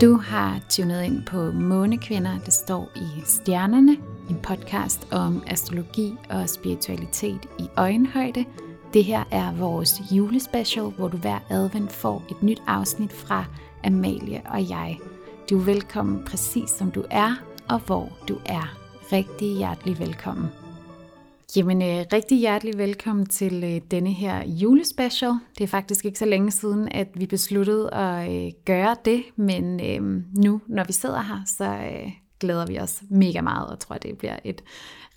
Du har tunet ind på Månekvinder, der står i stjernerne, en podcast om astrologi og spiritualitet i øjenhøjde. Det her er vores julespecial, hvor du hver advent får et nyt afsnit fra Amalie og jeg. Du er velkommen præcis som du er, og hvor du er. Rigtig hjertelig velkommen. Jamen, øh, rigtig hjertelig velkommen til øh, denne her julespecial. Det er faktisk ikke så længe siden, at vi besluttede at øh, gøre det, men øh, nu, når vi sidder her, så øh, glæder vi os mega meget, og tror, det bliver et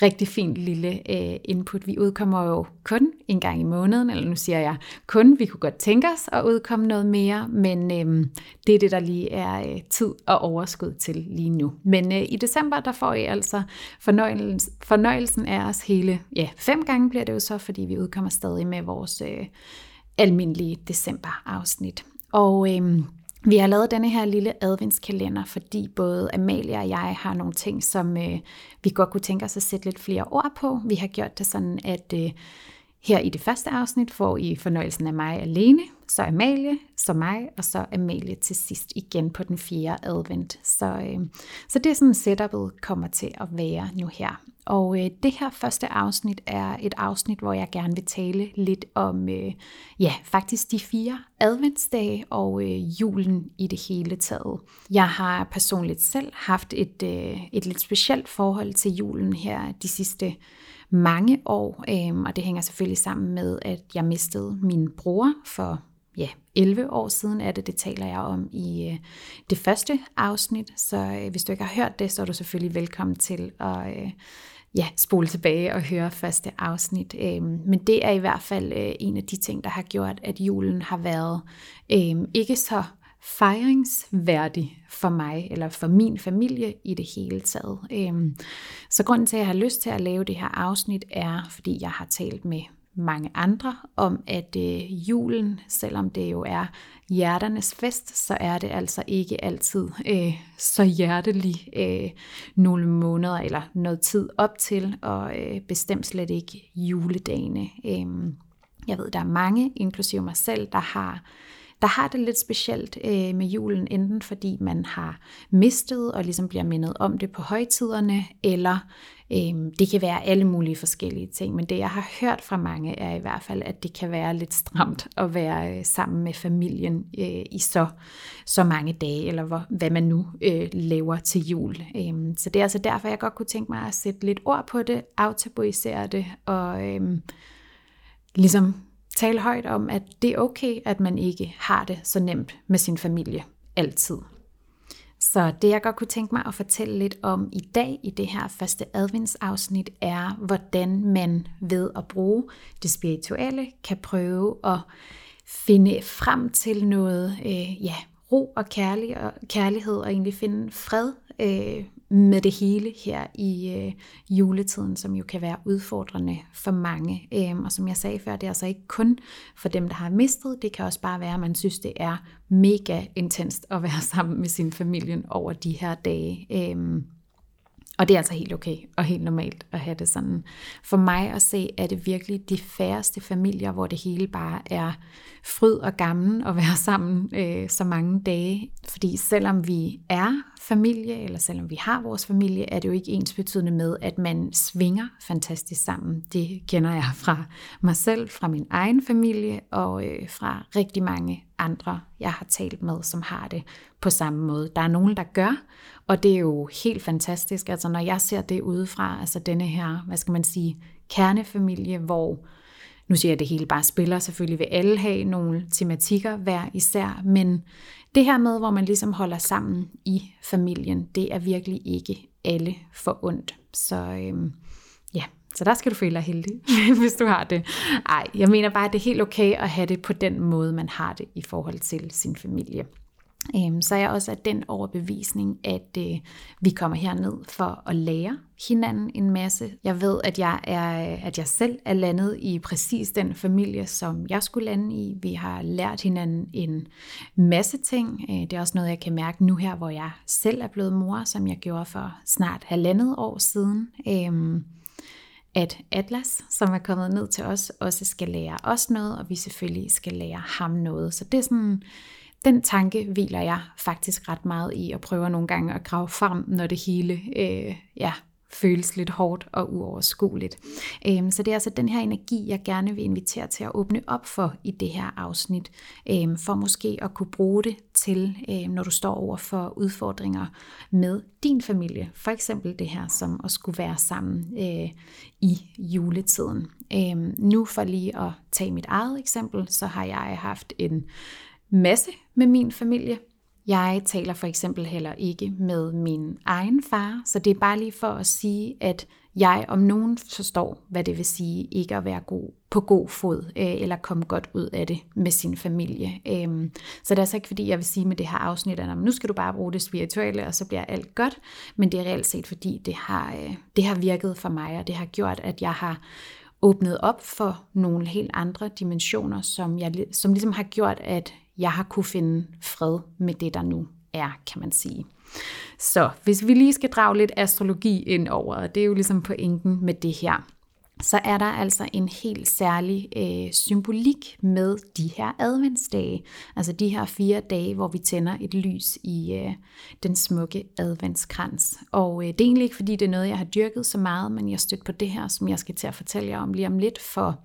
rigtig fint lille øh, input. Vi udkommer jo kun en gang i måneden, eller nu siger jeg kun, vi kunne godt tænke os at udkomme noget mere, men øh, det er det, der lige er øh, tid og overskud til lige nu. Men øh, i december, der får I altså fornøjelsen, fornøjelsen af os hele, ja, fem gange bliver det jo så, fordi vi udkommer stadig med vores øh, almindelige december-afsnit. Og øh, vi har lavet denne her lille adventskalender, fordi både Amalie og jeg har nogle ting, som øh, vi godt kunne tænke os at sætte lidt flere ord på. Vi har gjort det sådan, at øh, her i det første afsnit får I fornøjelsen af mig alene, så Amalie, så mig, og så Amalie til sidst igen på den fjerde advent. Så, øh, så det er sådan setupet kommer til at være nu her. Og øh, det her første afsnit er et afsnit, hvor jeg gerne vil tale lidt om, øh, ja, faktisk de fire adventsdage og øh, julen i det hele taget. Jeg har personligt selv haft et, øh, et lidt specielt forhold til julen her de sidste mange år, øh, og det hænger selvfølgelig sammen med, at jeg mistede min bror for ja, 11 år siden er det, det taler jeg om i øh, det første afsnit, så øh, hvis du ikke har hørt det, så er du selvfølgelig velkommen til at øh, ja, spole tilbage og høre første afsnit. Øh, men det er i hvert fald øh, en af de ting, der har gjort, at julen har været øh, ikke så fejringsværdig for mig eller for min familie i det hele taget. Øhm, så grunden til, at jeg har lyst til at lave det her afsnit, er, fordi jeg har talt med mange andre om, at øh, julen, selvom det jo er hjerternes fest, så er det altså ikke altid øh, så hjertelig øh, nogle måneder eller noget tid op til, og øh, bestemt slet ikke juledagene. Øh, jeg ved, der er mange, inklusive mig selv, der har der har det lidt specielt øh, med julen, enten fordi man har mistet og ligesom bliver mindet om det på højtiderne, eller Øhm, det kan være alle mulige forskellige ting. Men det jeg har hørt fra mange er i hvert fald, at det kan være lidt stramt at være øh, sammen med familien øh, i så, så mange dage, eller hvor, hvad man nu øh, laver til jul. Øhm, så det er altså derfor, jeg godt kunne tænke mig at sætte lidt ord på det, aftabuisere det, og øh, ligesom tale højt om, at det er okay, at man ikke har det så nemt med sin familie altid. Så det jeg godt kunne tænke mig at fortælle lidt om i dag i det her første adventsafsnit er, hvordan man ved at bruge det spirituelle kan prøve at finde frem til noget øh, ja, ro og, kærlighed og kærlighed og egentlig finde fred øh, med det hele her i øh, juletiden, som jo kan være udfordrende for mange. Øhm, og som jeg sagde før, det er altså ikke kun for dem, der har mistet. Det kan også bare være, at man synes, det er mega intenst at være sammen med sin familie over de her dage. Øhm, og det er altså helt okay og helt normalt at have det sådan. For mig at se, er det virkelig de færreste familier, hvor det hele bare er fryd og gammel at være sammen øh, så mange dage. Fordi selvom vi er familie, eller selvom vi har vores familie, er det jo ikke ens betydende med, at man svinger fantastisk sammen. Det kender jeg fra mig selv, fra min egen familie og øh, fra rigtig mange andre, jeg har talt med, som har det på samme måde. Der er nogen, der gør, og det er jo helt fantastisk. Altså når jeg ser det udefra, altså denne her, hvad skal man sige, kernefamilie, hvor nu siger jeg, at det hele bare spiller, selvfølgelig vil alle have nogle tematikker hver især, men det her med, hvor man ligesom holder sammen i familien, det er virkelig ikke alle for ondt. Så øhm, ja, så der skal du føle dig heldig, hvis du har det. Ej, jeg mener bare, at det er helt okay at have det på den måde, man har det i forhold til sin familie. Øhm, så er jeg også af den overbevisning, at øh, vi kommer herned for at lære hinanden en masse. Jeg ved, at jeg, er, at jeg selv er landet i præcis den familie, som jeg skulle lande i. Vi har lært hinanden en masse ting. Øh, det er også noget, jeg kan mærke nu her, hvor jeg selv er blevet mor, som jeg gjorde for snart halvandet år siden. Øhm, at Atlas, som er kommet ned til os, også skal lære os noget, og vi selvfølgelig skal lære ham noget. Så det er sådan den tanke hviler jeg faktisk ret meget i, og prøver nogle gange at grave frem, når det hele øh, ja, føles lidt hårdt og uoverskueligt. Øhm, så det er altså den her energi, jeg gerne vil invitere til at åbne op for i det her afsnit, øhm, for måske at kunne bruge det til, øhm, når du står over for udfordringer med din familie. For eksempel det her som at skulle være sammen øh, i juletiden. Øhm, nu for lige at tage mit eget eksempel, så har jeg haft en masse med min familie jeg taler for eksempel heller ikke med min egen far, så det er bare lige for at sige, at jeg om nogen forstår, hvad det vil sige ikke at være god, på god fod, øh, eller komme godt ud af det med sin familie. Øhm, så det er altså ikke fordi, jeg vil sige med det her afsnit, at nu skal du bare bruge det spirituelle, og så bliver alt godt, men det er reelt set, fordi det har, øh, det har virket for mig, og det har gjort, at jeg har åbnet op for nogle helt andre dimensioner, som, jeg, som ligesom har gjort, at jeg har kunne finde fred med det, der nu er, kan man sige. Så hvis vi lige skal drage lidt astrologi ind over, og det er jo ligesom pointen med det her, så er der altså en helt særlig øh, symbolik med de her adventsdage. Altså de her fire dage, hvor vi tænder et lys i øh, den smukke adventskrans. Og øh, det er egentlig ikke, fordi det er noget, jeg har dyrket så meget, men jeg stødt på det her, som jeg skal til at fortælle jer om lige om lidt, for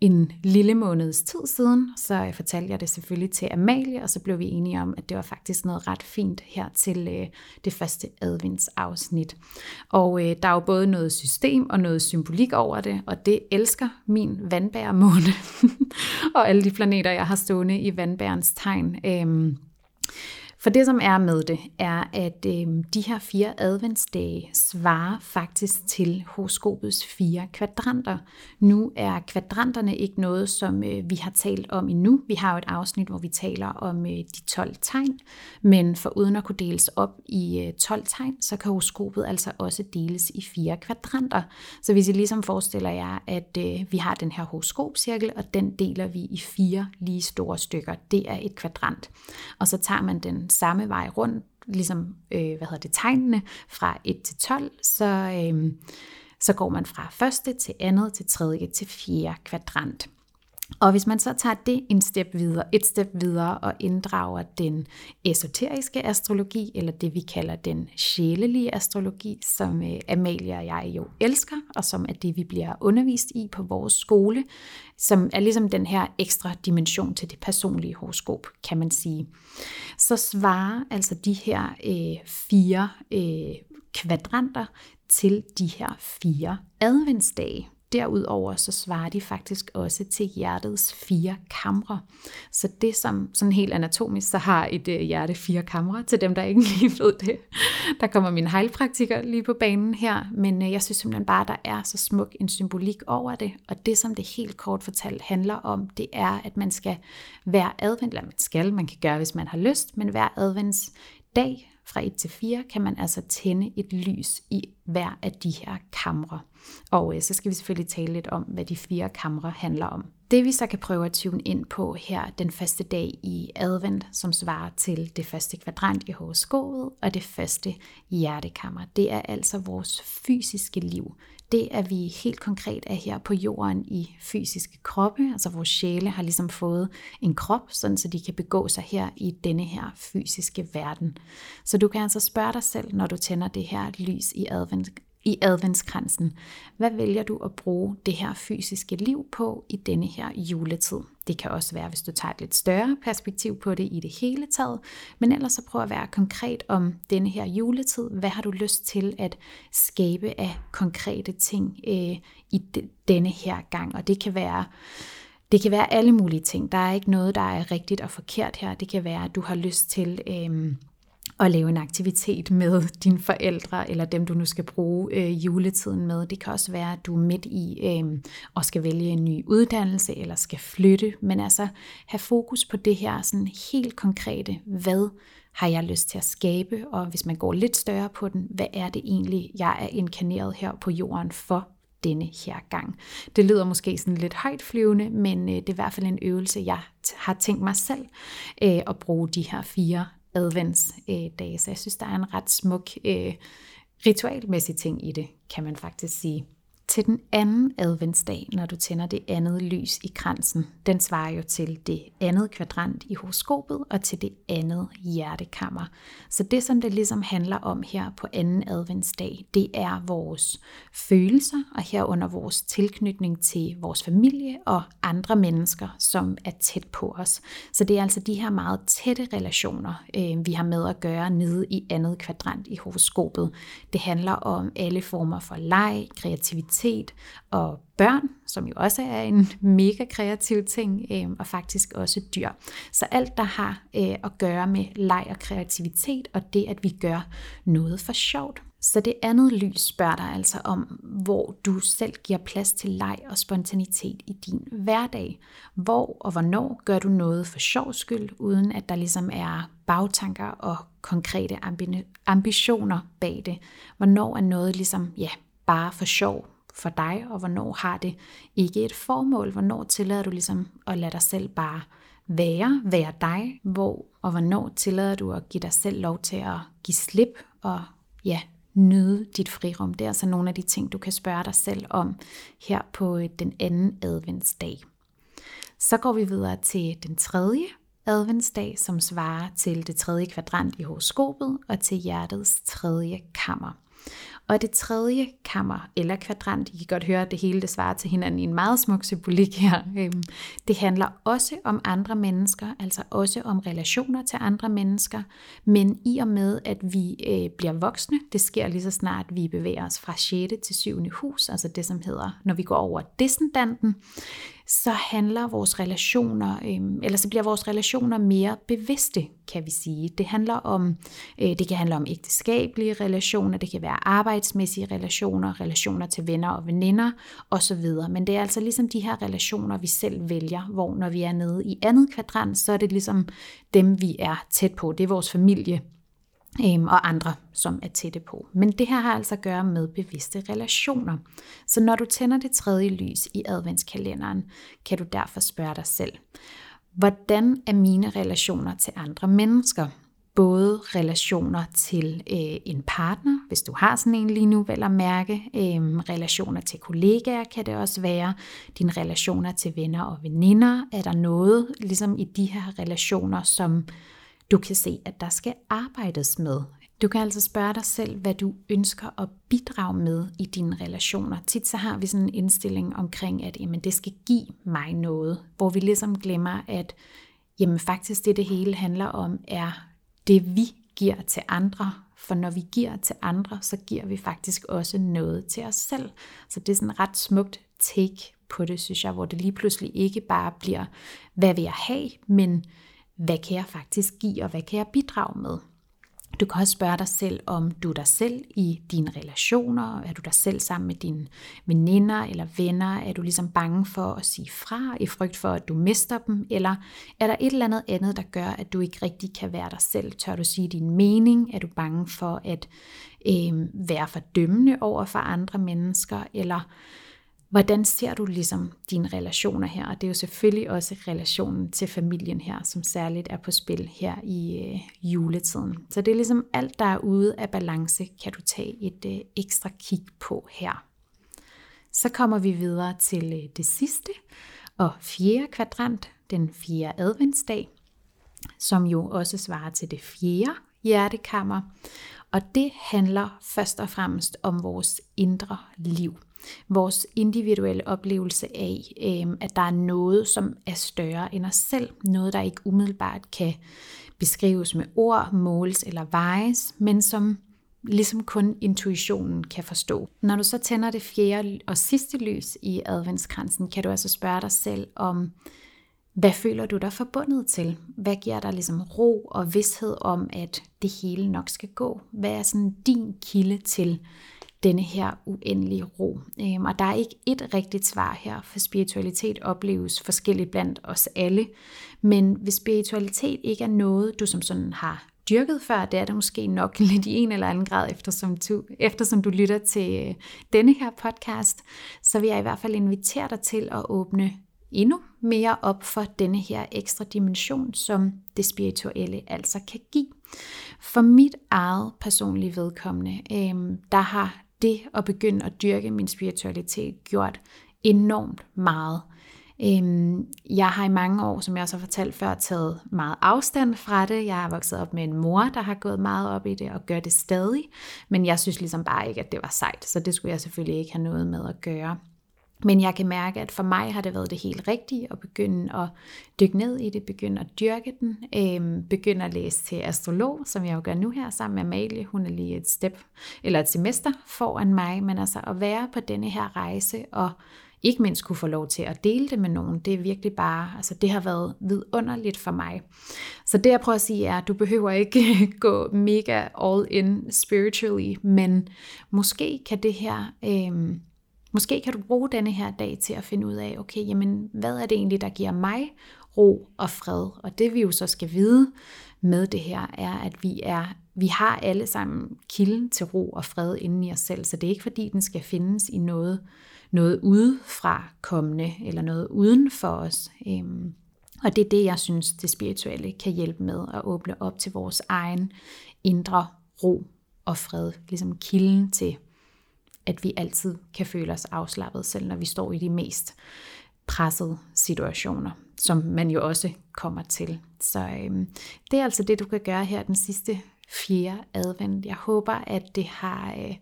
en lille måneds tid siden, så fortalte jeg det selvfølgelig til Amalie, og så blev vi enige om, at det var faktisk noget ret fint her til øh, det første adventsafsnit. Og øh, der er jo både noget system og noget symbolik over det, og det elsker min vandbærmåne og alle de planeter, jeg har stående i vandbærens tegn. Øh, for det, som er med det, er, at øh, de her fire adventsdage svarer faktisk til horoskopets fire kvadranter. Nu er kvadranterne ikke noget, som øh, vi har talt om endnu. Vi har jo et afsnit, hvor vi taler om øh, de 12 tegn, men for uden at kunne deles op i øh, 12 tegn, så kan horoskopet altså også deles i fire kvadranter. Så hvis I ligesom forestiller jer, at øh, vi har den her horoskopcirkel, og den deler vi i fire lige store stykker. Det er et kvadrant. Og så tager man den samme vej rundt, ligesom øh, hvad hedder det, tegnene fra 1 til 12, så, øh, så går man fra første til andet til tredje til fjerde kvadrant. Og hvis man så tager det en step videre, et step videre og inddrager den esoteriske astrologi, eller det vi kalder den sjælelige astrologi, som øh, Amalie og jeg jo elsker, og som er det, vi bliver undervist i på vores skole, som er ligesom den her ekstra dimension til det personlige horoskop, kan man sige. Så svarer altså de her øh, fire øh, kvadranter til de her fire adventsdage. Derudover så svarer de faktisk også til hjertets fire kamre. Så det som sådan helt anatomisk, så har et øh, hjerte fire kamre, til dem der ikke lige ved det. Der kommer min hejlpraktiker lige på banen her, men øh, jeg synes simpelthen bare, der er så smuk en symbolik over det. Og det som det helt kort fortalt handler om, det er, at man skal være advent, eller man skal, man kan gøre, hvis man har lyst, men hver advents dag fra 1 til 4 kan man altså tænde et lys i hver af de her kamre. Og øh, så skal vi selvfølgelig tale lidt om, hvad de fire kamre handler om. Det vi så kan prøve at tune ind på her den første dag i advent, som svarer til det første kvadrant i horoskopet og det første hjertekammer, det er altså vores fysiske liv det, at vi helt konkret er her på jorden i fysiske kroppe, altså vores sjæle har ligesom fået en krop, sådan så de kan begå sig her i denne her fysiske verden. Så du kan altså spørge dig selv, når du tænder det her lys i advent, i adventskransen. Hvad vælger du at bruge det her fysiske liv på i denne her juletid? Det kan også være, hvis du tager et lidt større perspektiv på det i det hele taget, men ellers så prøv at være konkret om denne her juletid. Hvad har du lyst til at skabe af konkrete ting øh, i denne her gang? Og det kan være det kan være alle mulige ting. Der er ikke noget, der er rigtigt og forkert her. Det kan være, at du har lyst til øh, at lave en aktivitet med dine forældre, eller dem du nu skal bruge øh, juletiden med. Det kan også være, at du er midt i øh, og skal vælge en ny uddannelse, eller skal flytte, men altså have fokus på det her sådan helt konkrete, hvad har jeg lyst til at skabe, og hvis man går lidt større på den, hvad er det egentlig, jeg er inkarneret her på jorden for denne her gang. Det lyder måske sådan lidt højt flyvende, men øh, det er i hvert fald en øvelse, jeg har tænkt mig selv øh, at bruge de her fire adventsdage. Så jeg synes, der er en ret smuk øh, ritualmæssig ting i det, kan man faktisk sige til den anden adventsdag, når du tænder det andet lys i kransen. Den svarer jo til det andet kvadrant i horoskopet og til det andet hjertekammer. Så det, som det ligesom handler om her på anden adventsdag, det er vores følelser og herunder vores tilknytning til vores familie og andre mennesker, som er tæt på os. Så det er altså de her meget tætte relationer, øh, vi har med at gøre nede i andet kvadrant i horoskopet. Det handler om alle former for leg, kreativitet, kreativitet og børn, som jo også er en mega kreativ ting, øh, og faktisk også dyr. Så alt, der har øh, at gøre med leg og kreativitet, og det, at vi gør noget for sjovt. Så det andet lys spørger dig altså om, hvor du selv giver plads til leg og spontanitet i din hverdag. Hvor og hvornår gør du noget for sjov skyld, uden at der ligesom er bagtanker og konkrete ambitioner bag det. Hvornår er noget ligesom, ja, bare for sjov, for dig, og hvornår har det ikke et formål, hvornår tillader du ligesom at lade dig selv bare være, være dig, hvor og hvornår tillader du at give dig selv lov til at give slip og ja, nyde dit frirum. Det er altså nogle af de ting, du kan spørge dig selv om her på øh, den anden adventsdag. Så går vi videre til den tredje adventsdag, som svarer til det tredje kvadrant i horoskopet og til hjertets tredje kammer. Og det tredje kammer eller kvadrant, I kan godt høre, at det hele det svarer til hinanden i en meget smuk symbolik her. Øhm, det handler også om andre mennesker, altså også om relationer til andre mennesker, men i og med, at vi øh, bliver voksne, det sker lige så snart vi bevæger os fra 6. til 7. hus, altså det som hedder, når vi går over descendanten, så handler vores relationer, øh, eller så bliver vores relationer mere bevidste, kan vi sige. Det handler om, øh, det kan handle om ægteskabelige relationer, det kan være arbejdsmæssige relationer, relationer til venner og veninder osv. Men det er altså ligesom de her relationer, vi selv vælger, hvor når vi er nede i andet kvadrant, så er det ligesom dem, vi er tæt på. Det er vores familie, øhm, og andre, som er tætte på. Men det her har altså at gøre med bevidste relationer. Så når du tænder det tredje lys i adventskalenderen, kan du derfor spørge dig selv, hvordan er mine relationer til andre mennesker? Både relationer til øh, en partner, hvis du har sådan en lige nu, vel at mærke. Øh, relationer til kollegaer kan det også være. Dine relationer til venner og veninder. Er der noget, ligesom i de her relationer, som du kan se, at der skal arbejdes med. Du kan altså spørge dig selv, hvad du ønsker at bidrage med i dine relationer. Tit så har vi sådan en indstilling omkring, at jamen, det skal give mig noget, hvor vi ligesom glemmer, at jamen, faktisk det, det hele handler om, er det, vi giver til andre. For når vi giver til andre, så giver vi faktisk også noget til os selv. Så det er sådan ret smukt take på det, synes jeg, hvor det lige pludselig ikke bare bliver, hvad vil jeg have, men hvad kan jeg faktisk give, og hvad kan jeg bidrage med? Du kan også spørge dig selv, om du er dig selv i dine relationer, er du dig selv sammen med dine veninder eller venner, er du ligesom bange for at sige fra i frygt for, at du mister dem, eller er der et eller andet andet, der gør, at du ikke rigtig kan være dig selv? Tør du sige din mening? Er du bange for at øh, være fordømmende over for andre mennesker, eller Hvordan ser du ligesom dine relationer her? Og det er jo selvfølgelig også relationen til familien her, som særligt er på spil her i øh, juletiden. Så det er ligesom alt, der er ude af balance, kan du tage et øh, ekstra kig på her. Så kommer vi videre til øh, det sidste og fjerde kvadrant, den fjerde adventsdag, som jo også svarer til det fjerde hjertekammer. Og det handler først og fremmest om vores indre liv vores individuelle oplevelse af, øh, at der er noget, som er større end os selv. Noget, der ikke umiddelbart kan beskrives med ord, måles eller vejes, men som ligesom kun intuitionen kan forstå. Når du så tænder det fjerde og sidste lys i adventskransen, kan du altså spørge dig selv om, hvad føler du dig forbundet til? Hvad giver dig ligesom ro og vidshed om, at det hele nok skal gå? Hvad er sådan din kilde til denne her uendelige ro. Øhm, og der er ikke et rigtigt svar her, for spiritualitet opleves forskelligt blandt os alle. Men hvis spiritualitet ikke er noget, du som sådan har dyrket før, det er det måske nok lidt i en eller anden grad, eftersom du, eftersom du lytter til øh, denne her podcast, så vil jeg i hvert fald invitere dig til at åbne endnu mere op for denne her ekstra dimension, som det spirituelle altså kan give. For mit eget personlige vedkommende, øh, der har det at begynde at dyrke min spiritualitet gjort enormt meget. Øhm, jeg har i mange år, som jeg også har fortalt før, taget meget afstand fra det. Jeg har vokset op med en mor, der har gået meget op i det og gør det stadig. Men jeg synes ligesom bare ikke, at det var sejt, så det skulle jeg selvfølgelig ikke have noget med at gøre. Men jeg kan mærke, at for mig har det været det helt rigtige at begynde at dykke ned i det, begynde at dyrke den, øhm, begynde at læse til astrolog, som jeg jo gør nu her sammen med Amalie. Hun er lige et step eller et semester foran mig, men altså at være på denne her rejse og ikke mindst kunne få lov til at dele det med nogen, det er virkelig bare, altså det har været vidunderligt for mig. Så det jeg prøver at sige er, at du behøver ikke gå mega all in spiritually, men måske kan det her, øh, måske kan du bruge denne her dag til at finde ud af, okay, jamen hvad er det egentlig, der giver mig ro og fred? Og det vi jo så skal vide med det her, er, at vi er vi har alle sammen kilden til ro og fred inden i os selv, så det er ikke fordi, den skal findes i noget, noget udefra kommende, eller noget uden for os. Øhm, og det er det, jeg synes, det spirituelle kan hjælpe med at åbne op til vores egen indre ro og fred. Ligesom kilden til, at vi altid kan føle os afslappet, selv når vi står i de mest pressede situationer, som man jo også kommer til. Så øhm, det er altså det, du kan gøre her den sidste fjerde advent. Jeg håber, at det har øh,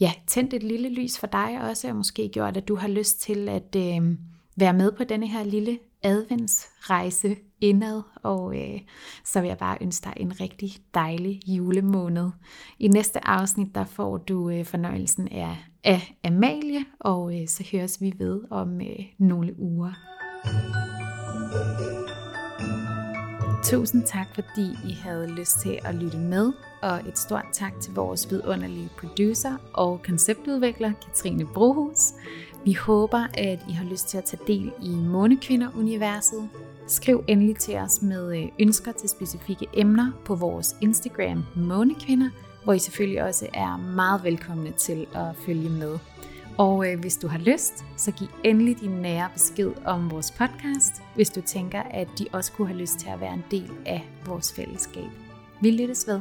ja, tændt et lille lys for dig også, og måske gjort, at du har lyst til at øh, være med på denne her lille adventsrejse indad, og øh, så vil jeg bare ønske dig en rigtig dejlig julemåned. I næste afsnit, der får du øh, fornøjelsen af, af Amalie, og øh, så høres vi ved om øh, nogle uger. Tusind tak, fordi I havde lyst til at lytte med, og et stort tak til vores vidunderlige producer og konceptudvikler, Katrine Brohus. Vi håber, at I har lyst til at tage del i Månekvinder-universet. Skriv endelig til os med øh, ønsker til specifikke emner på vores Instagram Månekvinder, hvor I selvfølgelig også er meget velkomne til at følge med. Og øh, hvis du har lyst, så giv endelig din nære besked om vores podcast, hvis du tænker, at de også kunne have lyst til at være en del af vores fællesskab. Vi lyttes ved.